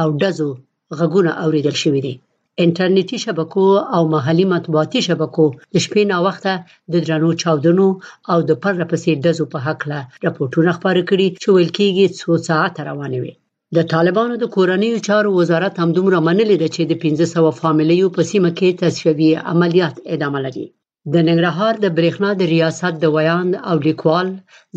او ډزو غږونه اوریدل شوې دي انټرنیټي شبکو او محلي مطبوعاتي شبکو د شپې نا وخته د درنو چاودنو او د پرله پسې ډزو په حق له راپورټونه خبر کړي چې ویل کېږي څو ساعت روانې وي د طالبانو د کورنیو چارو وزارت هم دومره منلې ده چې د 1500 فامیلیو په سیمه کې تصفیوي عملیات ادامه لري د ننګرهار د برېښنا د ریاست د ویاند او لیکوال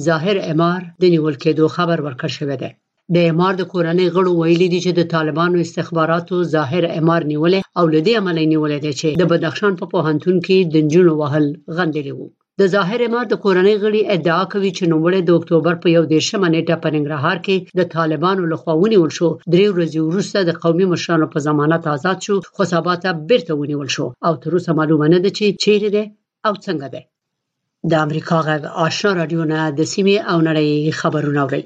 ظاهر امار د نیول کېدو خبر ورکړ شوی دی د امار د کورنۍ غړو ویلي دي چې د طالبانو استخباراتو ظاهر امار نیولې او لدې عملي نیولې دی چې د بدخشان په پوهنتون کې د جنونو وهل غندلي وو د ظاهر امار د کورنۍ غړي ادعا کوي چې نوموړی د اکتوبر په یو دیرشمه نیټه په ننګرهار کې د طالبانو لخوا ونیول شو درې ورځې وروسته د قومي مشرانو په ضمانت آزاد شو خو سبا ته بیرته ونیول شو او تر اوسه معلومه نه ده چې چیرې ده او څنګه ده د امریکا غږ آشنا رادیو نه د سیمې او نړۍ خبرونه اوري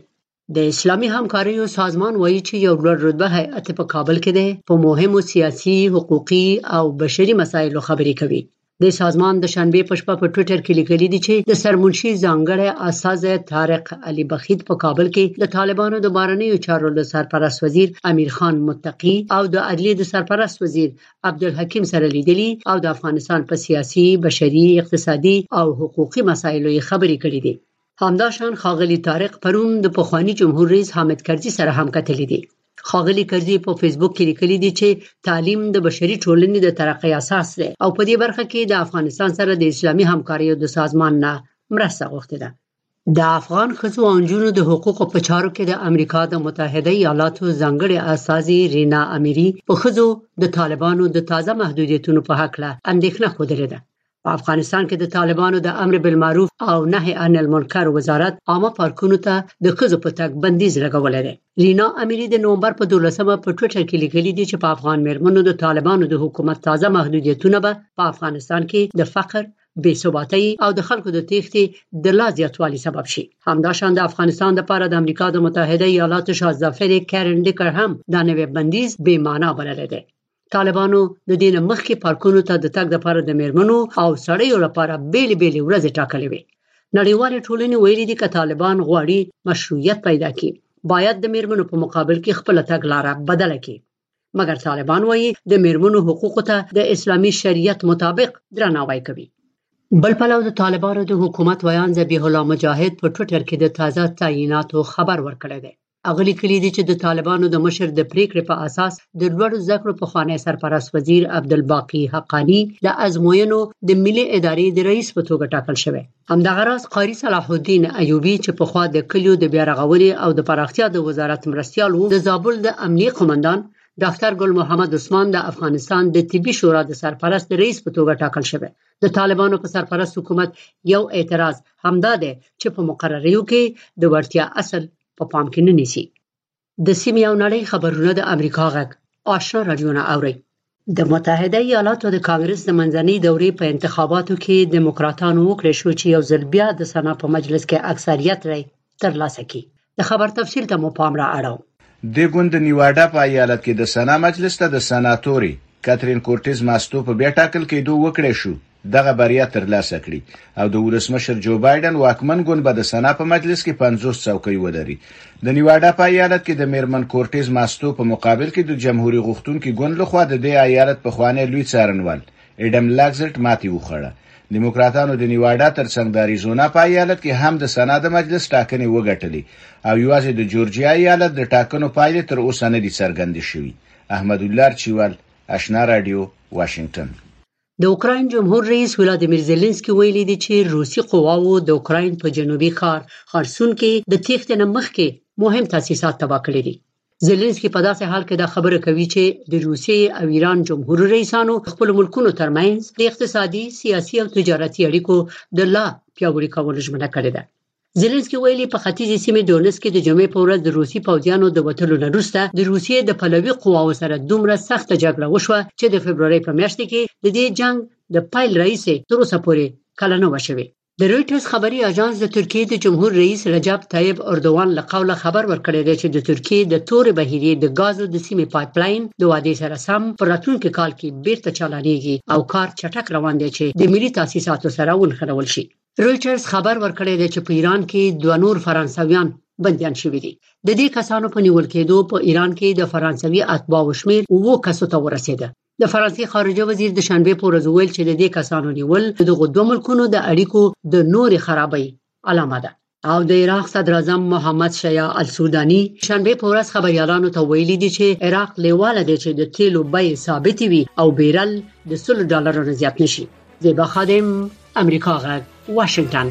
د اسلامي همکاریو سازمان وایي چې یو لوړ رتبه هیئت په کابل کې دی په مهمو سیاسي، حقوقي او بشري مسایلو خبرې کوي. د سازمان د شنبې په شپه په ټویټر کې لیکلي دي چې د سرمنشي ځانګړی استازی طارق علي بخیت په کابل کې د طالبانو د بارنیو چارو له سرپرست وزیر امیر خان متقي او د عدلیې د سرپرست وزیر عبدالحکیم سره لیدلي او د افغانستان په سیاسي، بشري، اقتصادي او حقوقي مسایلو یې خبرې کړې دي. همداشان ښاغلي طارق پرون د پخواني جمهور رئیس حامد کرزي سره هم کتلي دي ښاغلي کرزي په فیسبوک کې لیکلي دي چې تعلیم د بشري ټولنې د ترقۍ اساس دی او په دې برخه کې د افغانستان سره د اسلامي همکاریو د سازمان نه مرسته غوښتې ده د افغان ښځو او نجونو د حقوقو په چارو کې د امریکا د متحده ایالاتو ځانګړې استازې رینا امیری په ښځو د طالبانو د تازه محدودیتونو په حق له اندېښنه خوده ده په افغانستان کې د طالبانو د امر بالمعروف او نهي عن المنکر وزارت عامه پارکونو ته د خزو په تک بندیز لګولې ده لینا اميري د نومبر په 12مه په ټوئیټر کې لیکلي دي چې په افغان مېرمنو د طالبانو د حکومت تازه محدودیتونه به په افغانستان کې د فقر بې ثباتۍ او د خلکو د تېښتې د لا زیاتوالي سبب شي همداشان د افغانستان لپاره د امریکا د متحده ایالاتو شاهزفرې کیرن لیکر هم دا نوې بندیز بې معنا بللی دی طالبانو د دې نه مخکې پارکونو ته د تګ لپاره د میرمنو او سړیو لپاره بیل بیل ورځې ټاکلې وي نړیوالې ټولنې ویلي دي چې طالبان غواړي مشروعیت پیدا کړي باید د میرمنو په مقابل کې خپل تګ لار بدل کړي مګر طالبان وایي د میرمنو حقوقو ته د اسلامي شریعت مطابق درناوی کوي بل پلو د طالبانو د حکومت ویاند ذبیح الله مجاهد په ټوئیټر کې د تازه تعیناتو خبر ورکړی دی هغه لیکلي دي چې د طالبانو د مشر د پریکړې په اساس د لوړو زده کړو په خوانی سرپرست وزیر عبدالباقی حقانی د ازموینو د ملي ادارې د رئیس په توګه ټاکل شوی همدغه راز قاری صلاح الدین ایوبی چې په خوا د کلیو د بیارغونې او د پراختیا د وزارت مرستیال وو د زابل د امنیه قومندان ډاکټر ګل محمد عثمان د افغانستان د طبي شورا د سرپرست رئیس په توګه ټاکل شوی د طالبانو په سرپرست حکومت یو اعتراض همدا دی چې په مقرریو کې د ورتیا اصل په پام کې نه نیسي د سیمې او نړۍ خبرونه د امریکا غږ آشنا رادیو نه اوري د متحده ایالاتو د کانګرس د منځنۍ دورې په انتخاباتو کې دیموکراتانو وکړې شو چې یو ځل بیا د سنا په مجلس کې اکثریت رای ترلاسه کړي د خبر تفصیل ته مو پام را اړوم د ګوند د نیواډا په ایالت کې د سنا مجلس ته د سناتوري کاترین کورټیز ماستو په بیا ټاکل کېدو وکړې شو دغه بریا ترلاسه کړي او د ولسمشر جو بایډن واکمن ګوند به د سنا په مجلس کې 50 څوکۍ ولري د نیواډا په ایالت کې د میرمن کورټیز ماستو په مقابل کې د جمهوریت غوښتونکي ګوند لخوا د دې ایالت په خوانې لوی څارنوال اډم لاګزلټ ماتي وخړه دیموکراتانو د نیواډا ترڅنګ د اریزونا په ایالت کې هم د سنا د مجلس ټاکنې وګټلې او یوازې د جورجیا ایالت د ټاکنو پایلې تر اوسه نه دي څرګندې شوي احمد الله چیوال اشنا رادیو واشنگټن د اوکراین جمهور رئیس ولادیمیر زیلنسکي ویلي دي چې روسي قواو د اوکراین په جنوبي ښار خرسون کې د تېښتې نه مخکې مهم تاسیسات تباه کړي دي زیلنسکي په داسې حال کې دا خبره کوي چې د روسیې او ایران جمهور رئیسانو خپل ملکونو ترمنځ د اقتصادي، سیاسي او تجارتي اړیکو د لا پیاوړي کولو ژمنه کړې ده. زیلنسکي ویلي په ختیځې سیمې دونس کې د جمعې په ورځ د روسي پوځیانو د وتلو نه وروسته د روسیې د پلوي قواو سره دومره سخته جګړه وشوه چې د فبرورۍ په میاشت کې د دې جنګ د پیل راهیسې تر اوسه پورې کله نه و شوې د رویټرز خبري اژانس د ترکیې د جمهور رئیس رجب طیب اردوان له قوله خبر ورکړی دی چې د ترکیې د تورې بهیرې د غازو د سیمې پایپلاین د وادي سره سم په راتلونکي کال کې بیرته چالانېږي او کار چټک روان دی چې د ملي تاسیساتو سره ونښلول شي رویټرز خبر ورکړی دی چې په ایران کې دوه نور فرانسویان بندیان شوي دي د دې کسانو په نیول کېدو په ایران کې د فرانسوي اتباعو شمیر وو کسو ته ورسېده د فرانسې خارجه وزیر د شنبې په ورځ وویل چې د دې کسانو نیول دغه دوه ملکونو د اړیکو د نورې خرابۍ علامه ده او د عراق صدر اعظم محمد شیعه السودانی شنبه په ورځ خبريالانو ته ویلي دي چې عراق لیواله دی چې د تیلو بیې ثابت وي او بیرل د 100 ډالرو نه زیات نشي زیبا خادم، امریکا غږ، واشنګټن.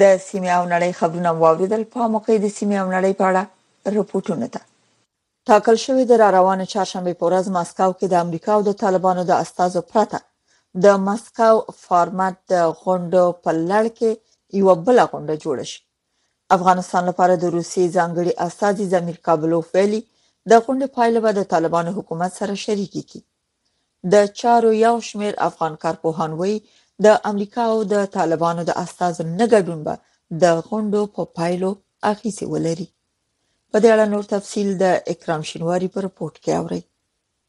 د سیمې او نړۍ خبرونه واوریدل په موقع د سیمې او نړۍ په اړه رپورټونه ته ټاکل شوې د را روانه چهارشنبه په ورځ مسکو کې د امریکا او د طالبانو د استازو پرته د مسکو فارمټ د غونډو په لړ کې یو بل غونډه جوړه شي افغانستان لپاره د روسیې ځانګړي استاذي زمیر کابلوف ویلي د غونډې پایله به د طالبانو حکومت سره شریکې کی د چارو یو شمیر افغان کارپوهان وایي د امریکا او د طالبانو د استاذو نه ګډون به د غونډو په پایلو اغیزې ولري په دې اړه نور تفصیل د اکرام شینواری پر رپورت کې اوري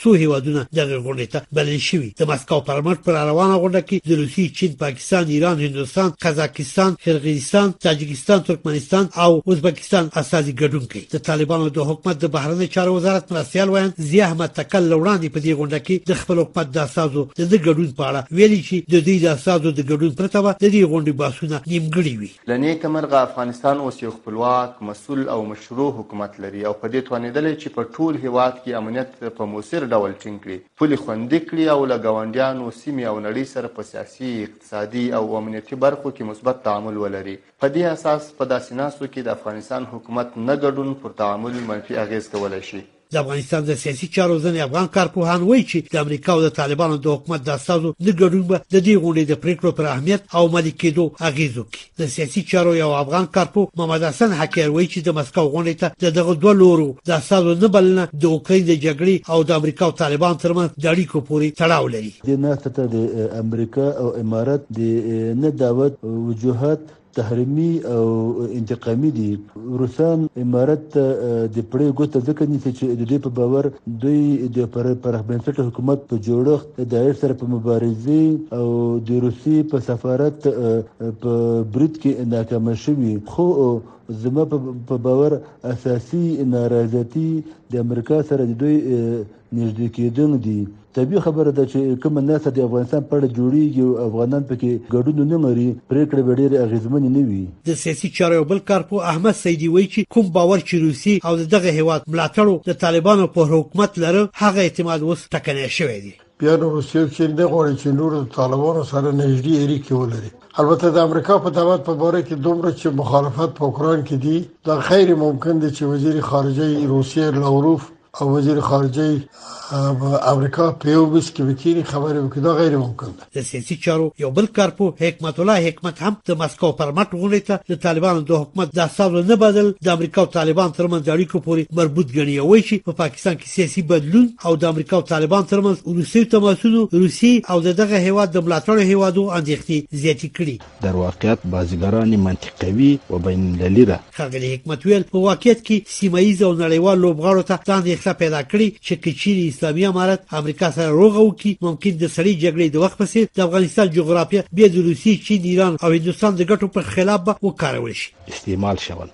څو هیوادونه دغه غونډې ته بلل شوي د مسکو پر مټ پر روانه غونډه کې د روسي چین پاکستان ایران هندوستان قزاقستان قرغیزستان تاجکستان ترکمنستان او ازبکستان استازي ګډون کوي د طالبانو د حکومت د بهرنی چارو وزارت مرستیال ویاند ضیا احمد تکل لوړاندې په دې غونډه کې د خپل حکومت د استازو د ګډون په اړه ویلي چې د دوی د استازو د ګډون پرته به د دې غونډې باسونه نیمګړي وي له نېکه مرغه افغانستان اوس یو خپلواک، مسؤل او مشروع حکومت لري او په دې توانېدلی چې په ټول هېواد کې امنیت په موثر ډول ټینګ کړي، پولې خوندي کړي او له ګاونډیانو، سیمې او نړۍ سره په سیاسي، اقتصادي او امنیتي برخو کې مثبت تعامل ولري. په دې اساس، په داسې ناستو کې د افغانستان حکومت نه ګډون پر تعامل منفي اغېز کولی شي. د افغانستان د سیاسي چارو ځینې افغان کارپوهان وایي چې د امریکا او د طالبانو د حکومت د استازو نه ګډون به د دې غونډې د پریکړو پر اهمیت او عملي کېدو اغیز وکړي د سیاسي چارو یو افغان کارپوه محمد حسن حکیر وایي چې د مسکو غونډې ته د دغه دوه لورو د استازو نه بلنه د اوکراین د جګړې او د امریکا او طالبان ترمنځ د اړیکو پورې تړاو لري د ناسته ته د امریکا او امارات د نه دعوت وجوهات تحریمی او انتقامی دی روسان امارت ته د پړی ګوته ځکه نیسی چی ددوی په باور دوی د پراخ بنسټه حکومت په جوړښت داعش سره په مبارزی او د روسی په سفارت په برید کی ناکامه شوی خو زما په باور اساسی نارضایتی د امریکا سره د دوی نژدی کیدنګ دی. طبیعي خبره ده چې کومه ناسته د افغانستان په اړه جوړېږي او افغانان پکې ګډون ونه لري، پرېکړې به ډېرې اغېزمنې نه وي. د سیاسي چارو یو بل کارپوه احمد سیدي وایي چې کوم باور چې روسیې او د دغه هېواد ملاتړو د طالبانو پر حکومت لره، هغه اعتماد اوس ټکنی شوی دی. بیا نو روسیه او چین نه غواړي چې نور د طالبانو سره نژدې اړیکې ولري. البته د امریکا په دعوت په باره کې دومره چې مخالفت په اوکراین کې دی، دا غیر ممکن دی چې وزیر خارجه یې روسیه لاوروف او وزیر خارجه په امریکا په یو بس کې وکړي خبرې وکړي دا غیر ممکن ده د سیاسي چارو یو بل کارپو حکمت الله حکمت هم د مسکو پر مټ غونډې ته د طالبانو د حکومت د استازو نه بدل د امریکا او طالبان ترمنځ اړیکو پورې مربوط ګڼي او چې په پاکستان کې سیاسي بدلون او د امریکا او طالبان ترمنځ وروستیو تماسونو روسي او دغه هیواد د ملاتړو هیوادو اندېښنې زیاتې کړي درواقعیت بازیګران منطقوي و بین المللي ده. ښاغلي حکمت وویل، په واقعیت کې سیمه ییز او نړیوال لوبغاړو ته دا اندېښنه پیدا کړې چې که چیرې اسلامي امارت امریکا سره روغه وکړي ممکن د سړې جګړې د وخت په څېر د افغانستان جغرافیه بیا د روسیې، چین، ایران او هندوستان د ګټو پر خلاف به وکارول شي. استعمال شول.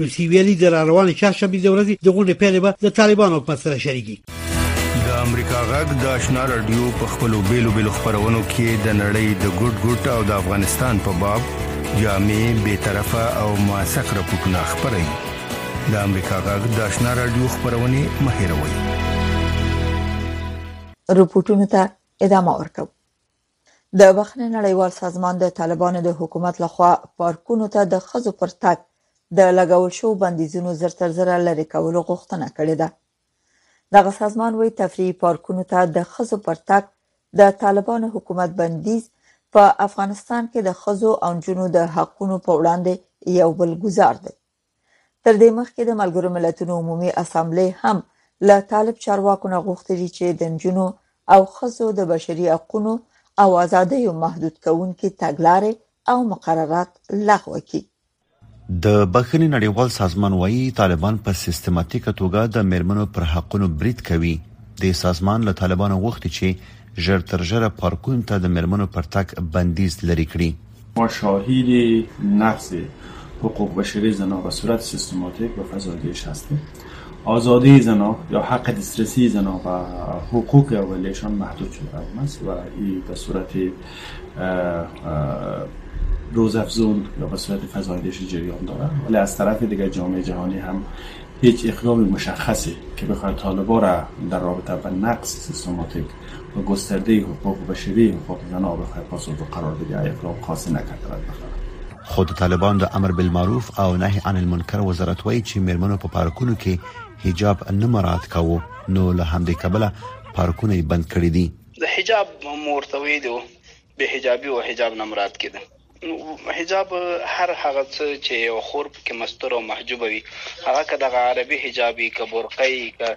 روسي ویلي د را روانې چهارشنبې د ورځې د غونډې پایلې به د طالبانو په سره شریکي د امریکا غږ د آشنا رادیو په خپلو بیلو بیلو خبرونو کې د نړۍ د ګډ ګډ او د افغانستان په باب جامع به طرفه او موثق راپورټونه خبري د امریکا غږ د آشنا رادیو خبرونه مهیروي رپورټونو ته ادامه ورکوي د بخښنې نړیوال سازمان د طالبانو د حکومت لخوا پارکونو ته د خزو پر تک د لګول شو بندیزونو زر تر زر لری کولو غوښتنه کړې ده دغه سازمان وی تفریحي پارکونو ته د خزو پر تک د طالبانو حکومت بندیز په افغانستان کې د خزو او جنو د حقونو په وړاندې یو بل گزار دی تر دې مخکې د ملګرو ملتونو عمومي اسمبلۍ هم له طالب چارواکو نه غوښتي چې د نجونو او خزو د بشري حقوقو او ازادیو محدود کوونکې تګلارې او مقررات لغوه کړي د بخښنې نړیوال سازمان وایي طالبان په سیستماتیکه توګه د میرمنو پر حقونو برید کوي د سازمان له طالبانو غوښتي چې ژر تر ژره پارکونو ته د میرمنو پر تک بندیز لري کړي ما شاهد نقص حقوق بشری زنان به صورت سیستماتیک به فضای هستیم آزادی زنا یا حق دسترسی زنا و حقوق اولیشان محدود شده است و این به صورت روزافزون یا به صورت فزایش جریان دارد ولی از طرف دیگر جامعه جهانی هم هیچ اقدام مشخصی که بخواد طالبا را در رابطه با نقص سیستماتیک و گسترده حقوق بشری حقوق زنان را خیر پاس و به قرار بده ای اقلام قاصی نکرده باید بخره. خو د طالبانو د امر بالمعروف او نهی عن المنکر وزارت وایي چې میرمنو په پارکونو کې حجاب نه مراعات کاوه نو له همدې کبله پارکونه یې بند کړي دي. د حجاب مو ورته ویلي وو، بې حجابي و حجاب نه مراد کېده. حجاب هر هغه څه چې یوه خور پکې مستوره او محجوبه وي، هغه که دغه عربي حجاب وي، که برقعه وي، که.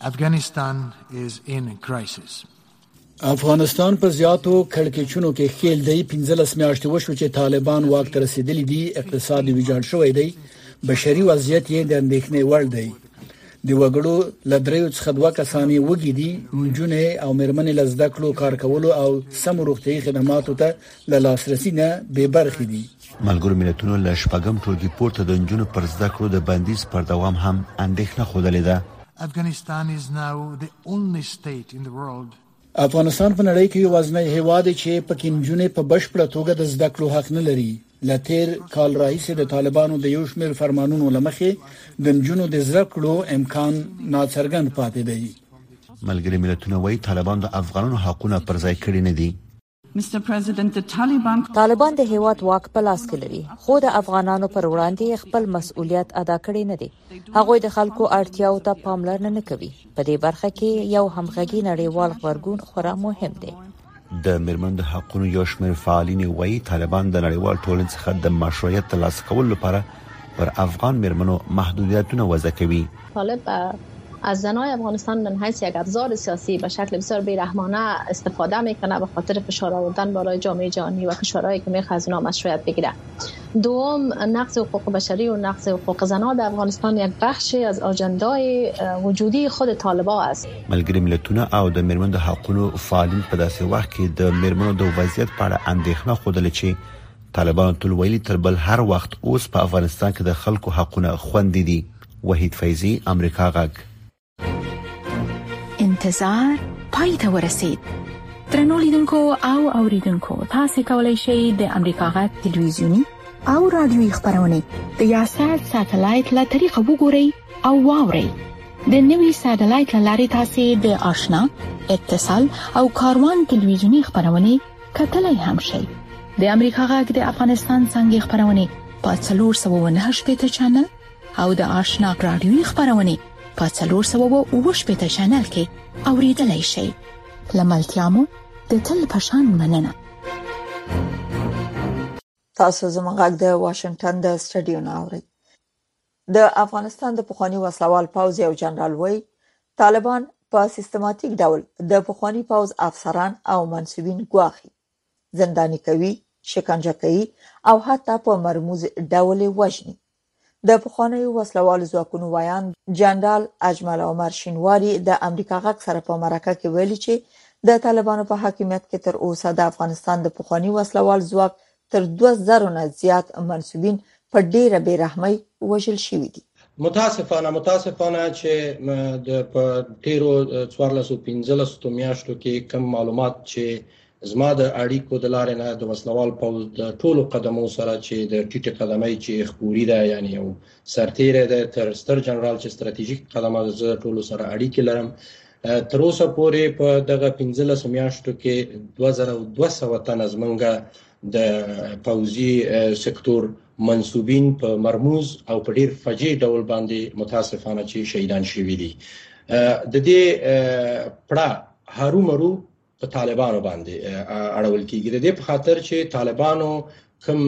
افغانستان is in crisis. افغانستان په زیاتو کړکېچونو کې خېل دی 15 میاشتې وشو چې طالبان واک ته رسیدلی دي اقتصاد ویجاړ شوی دی بشري وضعیت یې د اندېښنې وړ دی د وګړو لدریو څخه دوه کسانې وګي دي نجونه او مرمنې لزده کړو کار کولو او سم روغتي خدماتو ته د لاسرسي نه بې برخې دي ملګرو ملتونو له شپږم ټولګي پورته د نجونو پر زده کړو د بندیز پر دوام هم اندېښنه ښودلې ده. Afghanistan is now the only state in the world افغانستان په نړۍ کې یوازنی هیواد دی چې پکې نجونې په بشپړه توګه د زده کړو حق نه لري له تیر کال راهیسې د طالبانو د یو شمېر فرمانونو لمخې د نجونو د زده کړو امکان ناڅرګند پاتې دی ملګری ملتونه وایي طالبان د افغانانو حقونه پر ځای کړی نه دي طالبان د هیواد واک په لاس کې لري خو د افغانانو پر وړاندې خپل مسؤلیت ادا کړی نه دی هغه د خلکو اړتیاو ته پاملرنه نه کوي په دې برخه کې یو همغږي نړیوال غبرګون خورا مهم دی د میرمن د حقونو یو شمېر فعالین وایي طالبان د نړیوال ټولنې څخه د مشروعیت ترلاسه کولو لپاره پر افغان میرمنو محدودیتونه وضع کوي. طالب از زنای افغانستان من حیث یک ابزار سیاسی به شکل بسیار بی رحمانه استفاده میکنه به خاطر فشار آوردن بالای جامعه جهانی و کشورهایی که میخواه از اونا مشروعیت بگیره دوم نقض حقوق بشری و نقض حقوق زنان در افغانستان یک بخش از آجندای وجودی خود طالبا است ملګری ملتونه او د میرمن د حقونو فعالین په داسې وخت کې د میرمنو د وضعیت په اړه اندیښنه ښودله چې طالبانو تل ویلي تر بل هر وخت اوس په افغانستان کې د خلکو حقونه خوندي دي وحید فیضی امریکا غږ انتظار پای ته ورسید ترنو لیدونکو او اوریدونکو تاسو کولی شئ د امریکا غا ټلویزیونی او رادیوي خبرونه د یاسات ساتلایت له طریقو وګورئ او واورئ د نوي ساتلایت لارې تاسو د آشنا اتصال او کاروان ټلویزیونی خبرونه کتلای هم شئ د امریکا غږ د افغانستان څنګه خبرونه په 398 چینل او د آشنا رادیوي خبرونه په 398 چینل کې اوریدلای شئ لملتيامو د تل پشان مننه تاسو زموږ غږ د واشنگټن د سټډیو نه اورئ د افغانستان د پخواني وسلوال پوځ یو جنرال وایي طالبان په سیستماتیک ډول د پخواني پوځ افسران او منسوبین ګواخي زنداني کوي شکنجه کوي او حتی په مرموز ډول وژني د پخوانیو وسلوالو ځواکونو ویاند جنرال اجمل عمر شینواری د امریکا غږ سره په مرکه کې ویلي چې د طالبانو په حاکمیت کې تر اوسه د افغانستان د پخوانی وسلوال ځواک تر دوه زرو نه زیات منسوبین په ډیره بې رحمۍ وژل شوي دي. متاسفانه متاسفانه چې د په تیرو 1415 میاشتو کې کم معلومات چې زما د اړیکو د لارې نه د وسلوال پوځ د ټولو قدمو سره چې د ټیټ قدمۍ چې خبوري ده یعنی یو سرتیره ده تر ستر جنرال چې ستراتیژیک قدمه زه ټولو سره اړیکې لرم تر اوسه پورې په دغه 15 میاشتو کې 2200 تنه زمونږ د پوځي سکتور منسوبین په مرموز او په ډیر فجیع ډول باندې متاسفانه چې شهیدان شوي دي د دې پړه هرو مرو په طالبانو باندې اړول کیږي د دې په خاطر چې طالبانو کوم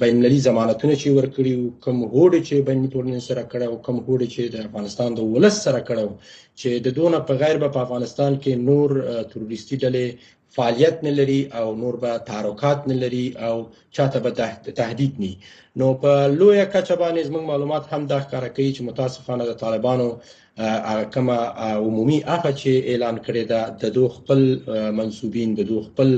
بین المللي ضمانتونه چې ورکړي او کوم هوډ چې بین المللي سره کړه او کوم هوډ چې د افغانستان د ولس سره کړه چې د دونه په غیر به په افغانستان کې نور تروریستي ډلې فعالیت نه لري او نور به تحرکات نه لري او چاته به تهدید نه نو په لویه کچه باندې زموږ معلومات هم دا ښکاره کوي چې متاسفانه د طالبانو کومه عمومي افه چې اعلان کړې ده د دو خپل منسوبین د دو خپل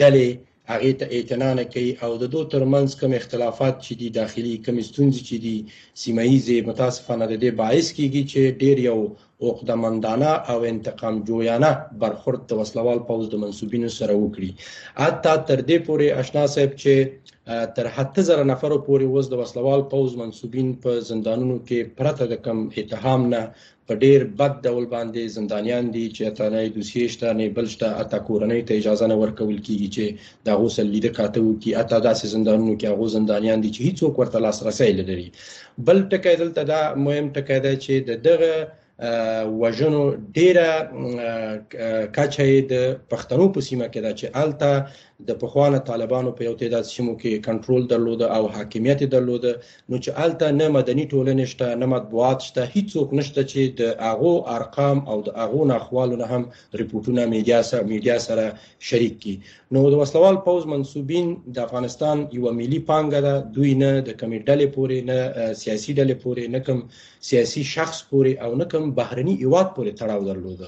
ډلې هغه ته اعتنا نه کوي او د دوه ترمنځ کوم اختلافات چې دي داخلي کوم ستونزې چې دي سیمه ییزې متاسفانه د دې باعث کیږي چې ډیر یو عقدمندانه او انتقام جویانه برخورد د وسلوال پوز د منسوبینو سره وکړي حتی تر دې پورې آشنا صاحب چې تر هته زره نفرو پورې اوس د وسلوال پوز منسوبین په زندانونو کې پرته د کم اتهام نه په ډیر بد ډول باندې زندانیان دي چې اتانه دوسیې شته نه بل شته اتا کورنۍ ته اجازه نه ورکول کیږي چې دا غوسل لیده کاته وکي اتا داسې زندانونو کې هغه زندانیان دي چې هیڅوک ورته لاسرسي لري بل ټکی دلته دا مهم ټکی دی چې د دغه وژنو ډیره کچه د پښتنو په سیمه کې دا چې الته د پخوانه طالبانو په یو تعداد سیمو کې کنټرول درلود او حاکمیت درلود نو چې الته نه مدني ټولنې شته نه مطبوعات شته هیڅوک نشته چې د اغو ارقام او د اغو ناخوالو نه هم رپورټونه میډیا سره میډیا سره شریک کی نو د وسلوال پوز منسوبین د افغانستان یو ملي پانګه ده دوی نه د کمی ډلې پورې نه سیاسي ډلې پورې نه کوم سیاسي شخص پورې او نه کوم بهرني ایواد پورې تړاو درلود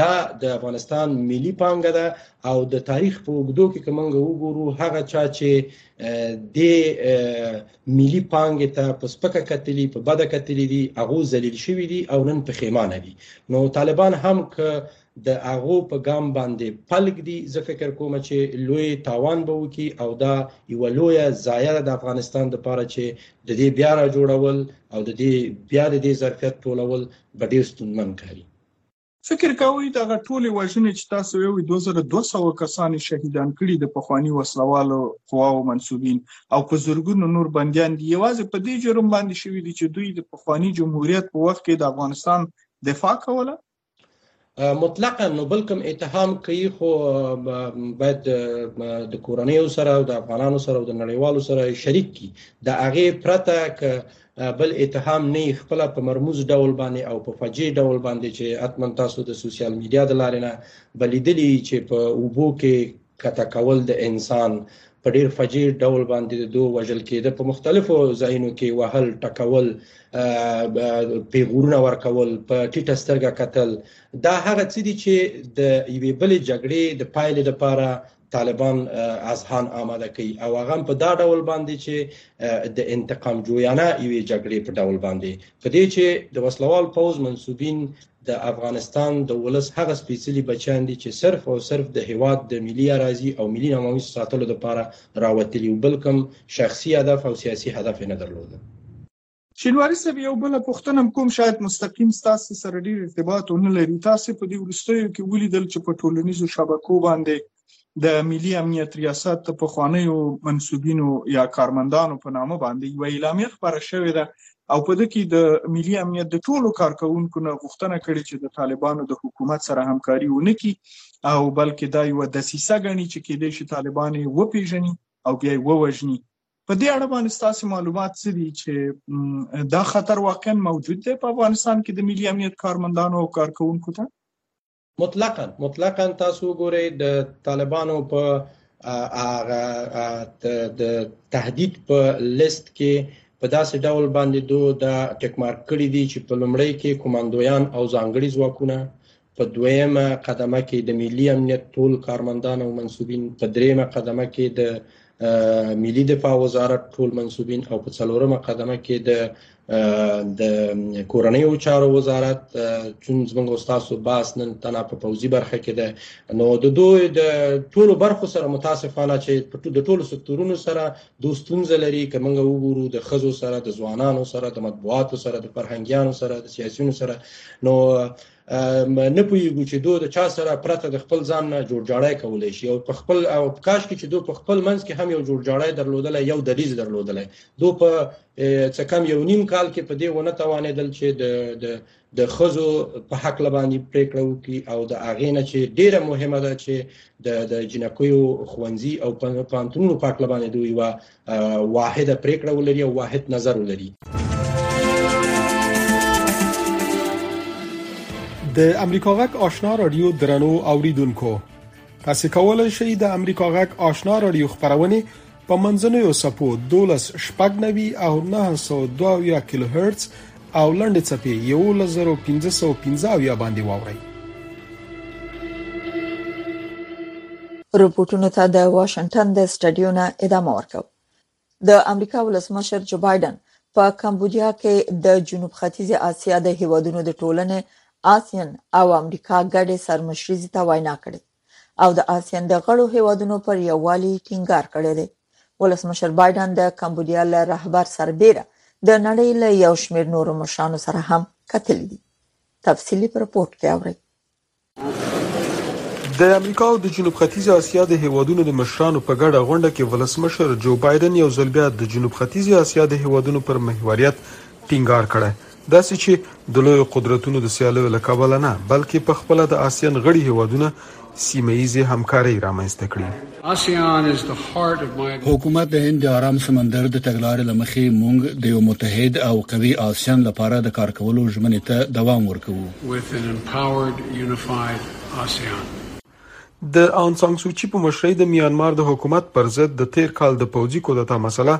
دا د افغانستان ملي پانګه ده او د تاریخ په وګدو کې کومنګ وګورو هغه چا چې د ملي پانګه ته په سپکه کتلی په بده کتلی دي هغه ذلیل شوی دي او نن په خیمانه دي نو طالبان هم که د هغو په ګام باندې پل ږدي زه فکر کوم چې لوی تاوان به وکړي او دا یوه لویه ضایع ده د افغانستان دپاره چې د دې بیا را جوړول او د دې بیا د دې ظرفیت ټولول به ډېر ستونزمن کاري فکر کوئ دغه ټولې وژنې چې تاسو ویوي 2200 کسان شهیدان کړي د پخوانی وسلوالو قواو منسوبین او په زورګونو نور بندیان دي یوازې په دې جرم باندې شوی دي چې دوی د پخوانی جمهوریت په وخت کې د افغانستان دفاع کوله مطلقا نو بل کوم اتهام کوي خو باید د کورنیو سره او د افغانانو سره او د نړیوالو سره شریک کی د هغه پرته ک بل اتهام نه خپل په مرموز ډول باندې او په فجی ډول باندې چې اتمن تاسو د سوشل میډیا د لارې نه بلیدلی چې په اوبو کې کته کول د انسان په ډیر فجیر ډول باندې د دوه وژل کېده په مختلفو ځایونو کې وهل ټکول پیغورونه ورکول په ټیټه سترګه کتل دا هغه څه دي چې د یوې بلې جګړې د پایلې لپاره طالبان اذهان آماده کوي او هغه په دا ډول باندې چې د انتقام جویانه یوې جګړې په ډول باندې په دې چې د وسلوال پوز منسوبین د افغانستان د ولس هغه سپېڅلي بچیان دي چې صرف او صرف د هېواد د ملي اراضي او ملي نماویس ساتلو لپاره راوتلي و بل کوم شخصي هدف او سیاسي هدف یې نه درلوده. شینواری صاحب یو بله پوښتنه هم کوم شاید مستقیم ستاسې سره ډیر ارتباط ونه لري تاسې په دې وروستیو کې ولیدل چې په ټولنیزو شبکو باندې د ملي امنیت ریاست د پخوانیو منسوبینو یا کارمندانو په نامه باندې یو اعلامیه خبره شوې ده او په دې کې د ملي امنیت د ټولو کارکونکو نه غوښتنه کړې چې د طالبانو د حکومت سره همکاري ونه کړي او بلکې دا یو دسیسه غني چې کېدې شي طالبان یې وپیژني او بیا یې ووجني په دې اړه باندې تاسو معلومات څه دي چې دا خطر واقعا موجود دی په افغانستان کې د ملي امنیت کارمندانو او کارکونکو ته مطلقاً مطلقاً تاسو وګورئ د طالبانو په هغه د تهدید په لیست کې په داسې ډول باندې دو د ټیک مارک کړی دی چې په لومړی کې کوماندویان او ځانګړي ځواکونه په دویمه قدمه کې د ملي امنیت ټول کارمندان او منسوبین په دریمه قدمه کې د ملي دفاع وزارت ټول منسوبین او په څلورمه قدمه کې د د کورنیو چارو وزارت چون زموږ استادو باس نن تنا په پوزي برخه کې ده نو د دوی د ټولو برخو سره متاسفانه چې د ټولو سکتورونو سره دوستونز لري کومه وګورو د خزو سره د ځوانانو سره د مطبوعاتو سره د فرهنګیانو سره د سیاسيونو سره نو نه پوهیږو چې دوی د چا سره پرته د خپل ځان نه جوړجاړی کولای شي او په خپل او په کاش کې چې دوی په خپل منځ کې هم یو جوړجاړی درلودلای یو دریز درلودلای دوی په څه کم یو نیم کال کې په دې ونه توانېدل چې د د د خزو په حق لباندې پریکړه وکړي او د اغې نه چې ډیره مهمه ده چې د د جنکیو خوندزي او پانتونو په حق لباندې دوی وا واحده پریکړه ولري او واحد نظر ولري د امریکا غک آشنا رادیو درنو اوریدونکو تاسو کولای شئ د امریکا غک آشنا رادیو خبرونه په منځنوي سپو 12 شپږنوي او 922 کیلو هرتز او لنډې څپې یوولس زره پنځه سوه پنځه اویا باندې واورئ. رپورټونو ته د واشنګټن د سټډیو نه ادامه ورکوو. د امریکا ولسمشر جو بایډن په کمبودیا کې د جنوب ختیځې اسیا د هیوادونو د ټولنې، آسیان او امریکا ګډې سرمشریزې ته وینا کړې. او د آسیان د غړو هیوادونو پر یووالي ټینګار کړی دی ولسمشر بایډن د کمبودیا له رهبر سربیره د نړۍ له یو شمېر نورو مشرانو سره هم کتلي دي تفصیلي په رپورټ کې اورئ د امریکا او د جنوب ختیځې اسیا د هیوادونو د مشرانو په ګډه غونډه کې ولسمشر جو بایډن یو ځل بیا د جنوب ختیځې اسیا د هیوادونو پر محوریت ټینګار کړی داسې چې د لویو قدرتونو د سیالیو له کبله نه، بلکې په خپله د آسیان غړي هېوادونه سیمه ییزې همکارۍ رامنځته کړي. حکومت د هند د ارام سمندر د تګلارې له مخې، موږ د یو متحد او قوي آسیان لپاره د کار کولو ژمنې ته دوام ورکوو. د آن سان سو چي په مشرۍ د میانمار د حکومت پر ضد د تېر کال د پوځي کودتا مسله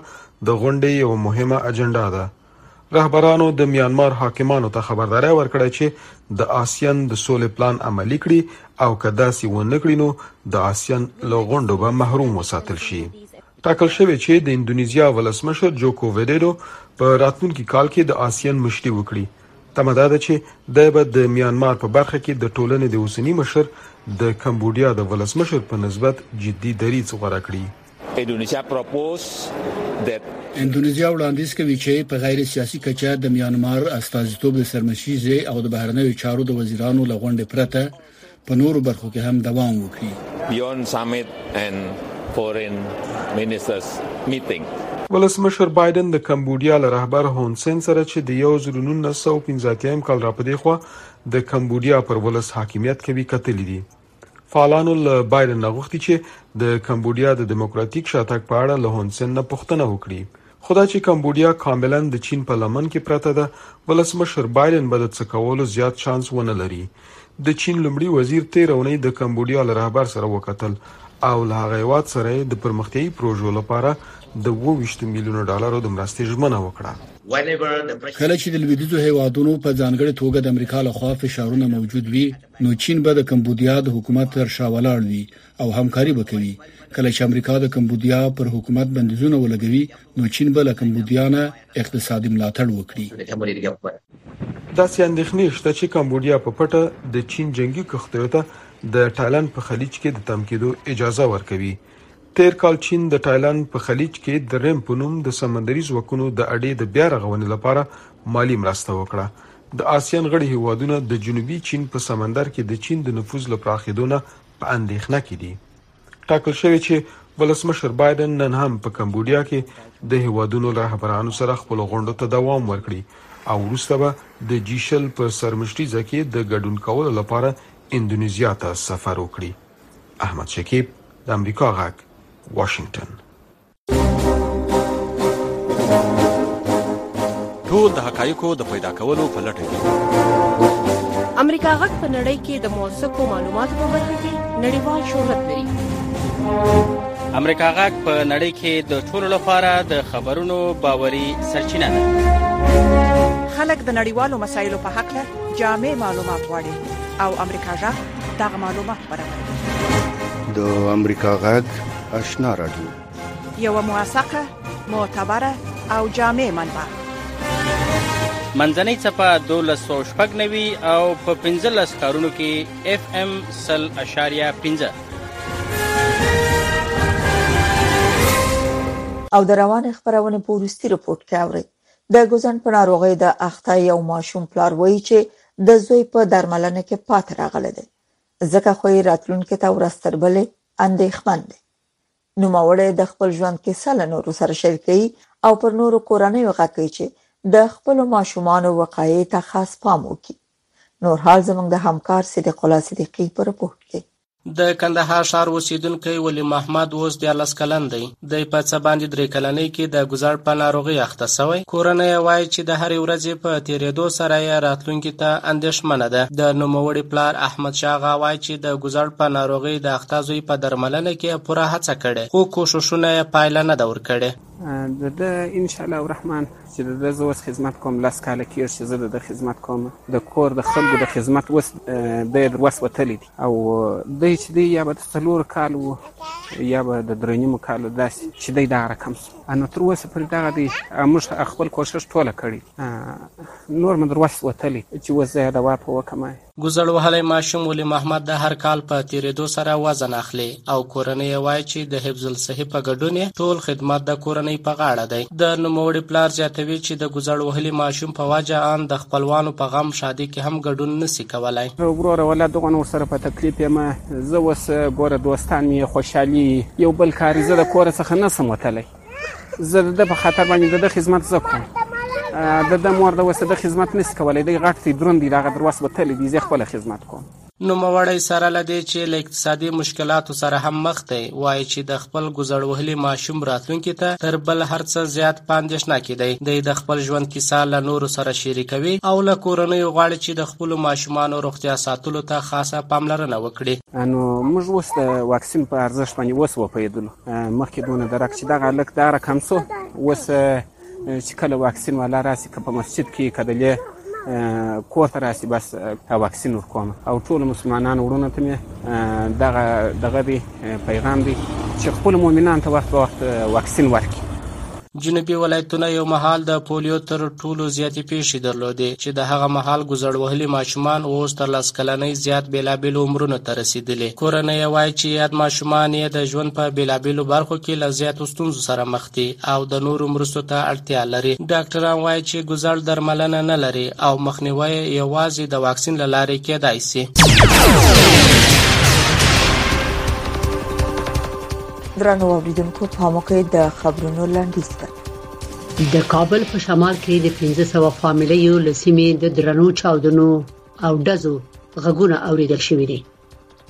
د غونډې یوه مهمه اجنډا ده. رهبرانو د میانمار حاکمانو ته خبرداری ورکړی چې د آسیان د سولې پلان عملي کړي او که داسې ونه کړي نو د آسیان له غونډو به محروم وساتل شي ټاکل شوې چې د انډونیزیا ولسمشر جوکو ویډیډو په راتلونکي کال کې د آسیان مشري وکړي تمه دا ده چې دی به د میانمار په برخه کې د ټولنې د اوسني مشر د کمبودیا د ولسمشر په نسبت جدي دریځ غوره کړي اندونیزیا وړاندیز کوي چې په غیر سیاسي کچه د میانمار استازیتوب د سرمشریزې او د بهرنیو چارو د وزیرانو له غونډې پرته په نورو برخو کې هم دوام وکړي. ولسمشر بایډن د کمبوډیا له رهبر هون سن سره چې د 1915 اتیا کال راپدیخوا د کمبوډیا پر ولس حاکمیت کوي کتلي دي. فعالانو له بایډن نه غوښتي چې د کمبودیا د دیموکراتیک شاتګ په اړه له هون سن نه پوښتنه وکړي خو دا چې کمبودیا کاملا د چین په لمن کې پرته ده ولسمشر بایډن به د څه کولو زیات چانس ونه لري د چین لومړي وزیر تیره اونۍ د کمبودیا له رهبر سره وکتل او له هغه هیواد سره یې د پرمختیایي پروژو لپاره د 22 میلیونو ډالرو د مرستې ژمنه وکړه کله چې د لویدیځو هیوادونو په ځانګړې توګه د امریکا لخوا فشارونه موجود وي نو چین به د کمبودیا د حکومت تر شا ولاړ وي او همکاري به کوي کله چې امریکا د کمبودیا پر حکومت بندیزونه ولګوي نو چین به له کمبودیا نه اقتصادي ملاتړ وکړي داسې اندېښنې شته چې کمبودیا په پټه د چین جنګي کښتیو ته د ټایلند په خلیج کې د تم کېدو اجازه ورکوي تیر کال چین د ټایلند په خلیج کې د ریم په نوم د سمندري ځواکونو د اډې د بیا رغونې لپاره مالي مرسته وکړه د آسیان غړي هېوادونه د جنوبي چین په سمندر کې د چین د نفوذ له پراخېدو نه په اندېښنه کې دي. ټاکل شوې چې ولسمشر بایډن نن هم په کمبوډیا کې د هېوادونو له رهبرانو سره خپلو غونډو ته دوام ورکړي او وروسته به د جي شل په سرمشریزه کې د ګډون کولو لپاره اندونیزیا ته سفر وکړي. احمد شکیب، د امریکا غږ، واشنګټن. ټول د حقایقو د پیدا کولو په لټه کې امریکا غږ په نړۍ کې د موثقو معلوماتو په برخه کې نړیوال شهرت لري امریکا غږ په نړۍ کې د ټولو لپاره د خبرونو باوري سرچینه ده خلک د نړیوالو مسایلو په حق له جامع معلومات غواړي او امریکا غږ دغه معلومات برابروي د امریکا غږ آشنا رادیو یو موثقه معتبره او جامع منبع منځنۍ چپه 1290 او په 15 کارونو کې اف ام 0.15 او د روانه خبرونه په ورستي رپورت کې اوري د ګوزن په ناروغي د اخته یو ماشوم پلار وایي چې د زوی په درملنه کې پات راغله ده ځکه خو یې راتلونکې ته ورځ تر بلې اندېښمن دی نوموړی د خپل ژوند کیسه له نورو سره شریکوي او پر نورو کورنیو غږ کوي چې د خپل ماشومان وقایې ته خاص پام وکړي نور حال زموږ د همکار صدیق الله صدیقي په رپورت کې د کندهار ښار اوسیدونکی ولی محمد اوس 14 کلن دی دی په څه باندې درې کلنۍ کې د ګوزړ په ناروغۍ اخته شوی، کورنۍ یې وایي چې د هرې ورځې په تېرېدو سره یې راتلونکي ته اندېښمنه ده. د نوموړي پلار احمد شاه اغا وایي چې د ګوزړ په ناروغۍ د اخته زوی په درملنه کې یې پوره هڅه کړې، خو کوښښونه یې پایله نه ده ورکړې. د ده ان شاء الله الرحمن چې د ده زه اوس خدمت کوم، لس کاله کېږي چې زه د ده خدمت کوم، د کور د خلکو د خدمت اوس دی له وس وتلی دی. او دی چې دی یا به د څلور کال و یا به د درې نیمو کالو داسې چې دی دغه رقم سو نو تر اوسه پورې دغه دی موږ خپل کوشش ټوله کړی نور مو در وس وتلی چې اوس زه د واپه وکم. ګوزړ وهلی ماشوم ولي محمد د هر کال په تېرېدو سره وزن اخلي؟ او کورنۍ یې وایي چې د حفظ الصحي په ګډون یې ټول خدمات د کورنۍ په غاړه دی. د نوموړي پلار زیاتوي چې د ګوزړ وهلي ماشوم په وجه ان د خپلوانو په غم ښادۍ کې هم ګډون نه شي کولای. وروره ولا دغه نور سره په تکلیف یم زه اوس ګوره دوستان مې یې خوشحالي یو بل کاري زه د کوره څخه نه شم وتلی زه د ده په خاطر باندې د ده خدمت زه کوم د ده مور د اوس د ده خدمت نه شي کولای دی غټ دی دروند دی د هغه در وس وتلی دی زه یې خپله خدمت کوم. نوموړی سره له دې چې له اقتصادي مشکلاتو سره هم مخ دی، وايي چې د خپل ګوزړوهلي ماشوم راتلونکي ته تر بل هر څه زیات په اندېښنه کې دی. دی د خپل ژوند کیسه له نورو سره شریکوي او له کورنیو غواړي چې د خپلو ماشومانو روغتیا ساتلو ته خاصه پاملرنه وکړي. نو موږ اوس د واکسین په ارزښت باندې اوس وپوهېدلو، مخکې دونه درک چې دغه هلک دا رقم شو، اوس چې کله واکسین والا راسي که په مسجد کې که د لې کور ته راسي بس تا واکسین ورکوم او ټول مسلمانان وړونه ته مې دغه دغه دی پیغام دی چې خپل مؤمنان ته وخت وخت واکسین ورکړي جنوبي ولایتونه یو مهال د پولیو تر ټولو زیاتې پیښې درلودې چې د هغه مهال ګوزړ وهلي ماشومان اوس تر لس کلنۍ زیات بېلابېلو عمرونو ته رسېدلي کورنۍ یې وایي چې یاد ماشومان یې د ژوند په بېلابېلو برخو کې له زیاتو ستونزو سره مخ دي او د نورو مرستو ته اړتیا لري. ډاکټران وايي چې ګوزڼ درملنه نه لري او مخنیوی یې یوازې د واکسین له لارې کېدای شي. درنو اوریدونکو پام وکړئ د خبرونو لنډیز ته د کابل په شمال کې د 1500 فامیلیو لسیمې د درنو چاودنو او دزو غږونه اوریدل شوې دي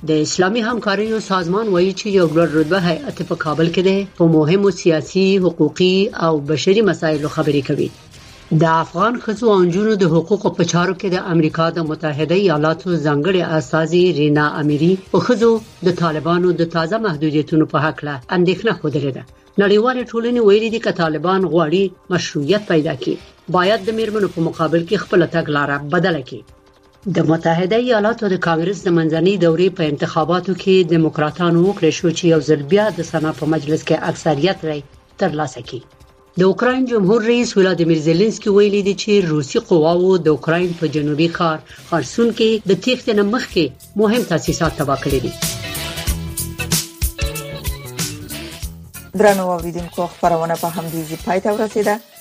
د اسلامي همکاریو سازمان وایي چې یو لوړ رتبه هیئت په کابل کې دی په مهمو سیاسي، حقوقي او بشري مسایلو خبرې کوي د افغان خزو او جنو د حقوقو په چارو کې د امریکا د متحده ایالاتو ځنګړې استاذي رینا اميري په خزو د طالبانو د تازه محدودیتونو په حق له اندېښنه خوده لیده نړیوال ټولنې ویلي دي چې طالبان غواړي مشروعیت پیدا کړي باید د میرمنو په مقابل کې خپل تګلارې بدله کړي د متحده ایالاتو د کانګرس د منځنۍ دورې په انتخاباتو کې دیموکراتانو وکړې شو چې یو ځل بیا د سنا په مجلس کې اکثریت رای ترلاسه کړي د اوکرين جمهور رئیس ولادیمیر زيلنسکي ویلي دي چې روسي قواوو د اوکرين په جنوبي ښار خرسون کې د تیښتې نه مخکې مهم تاسیسات تباه کړی دي درنو اوریدونکو خبرونه په همدې ځای پای ته ورسیده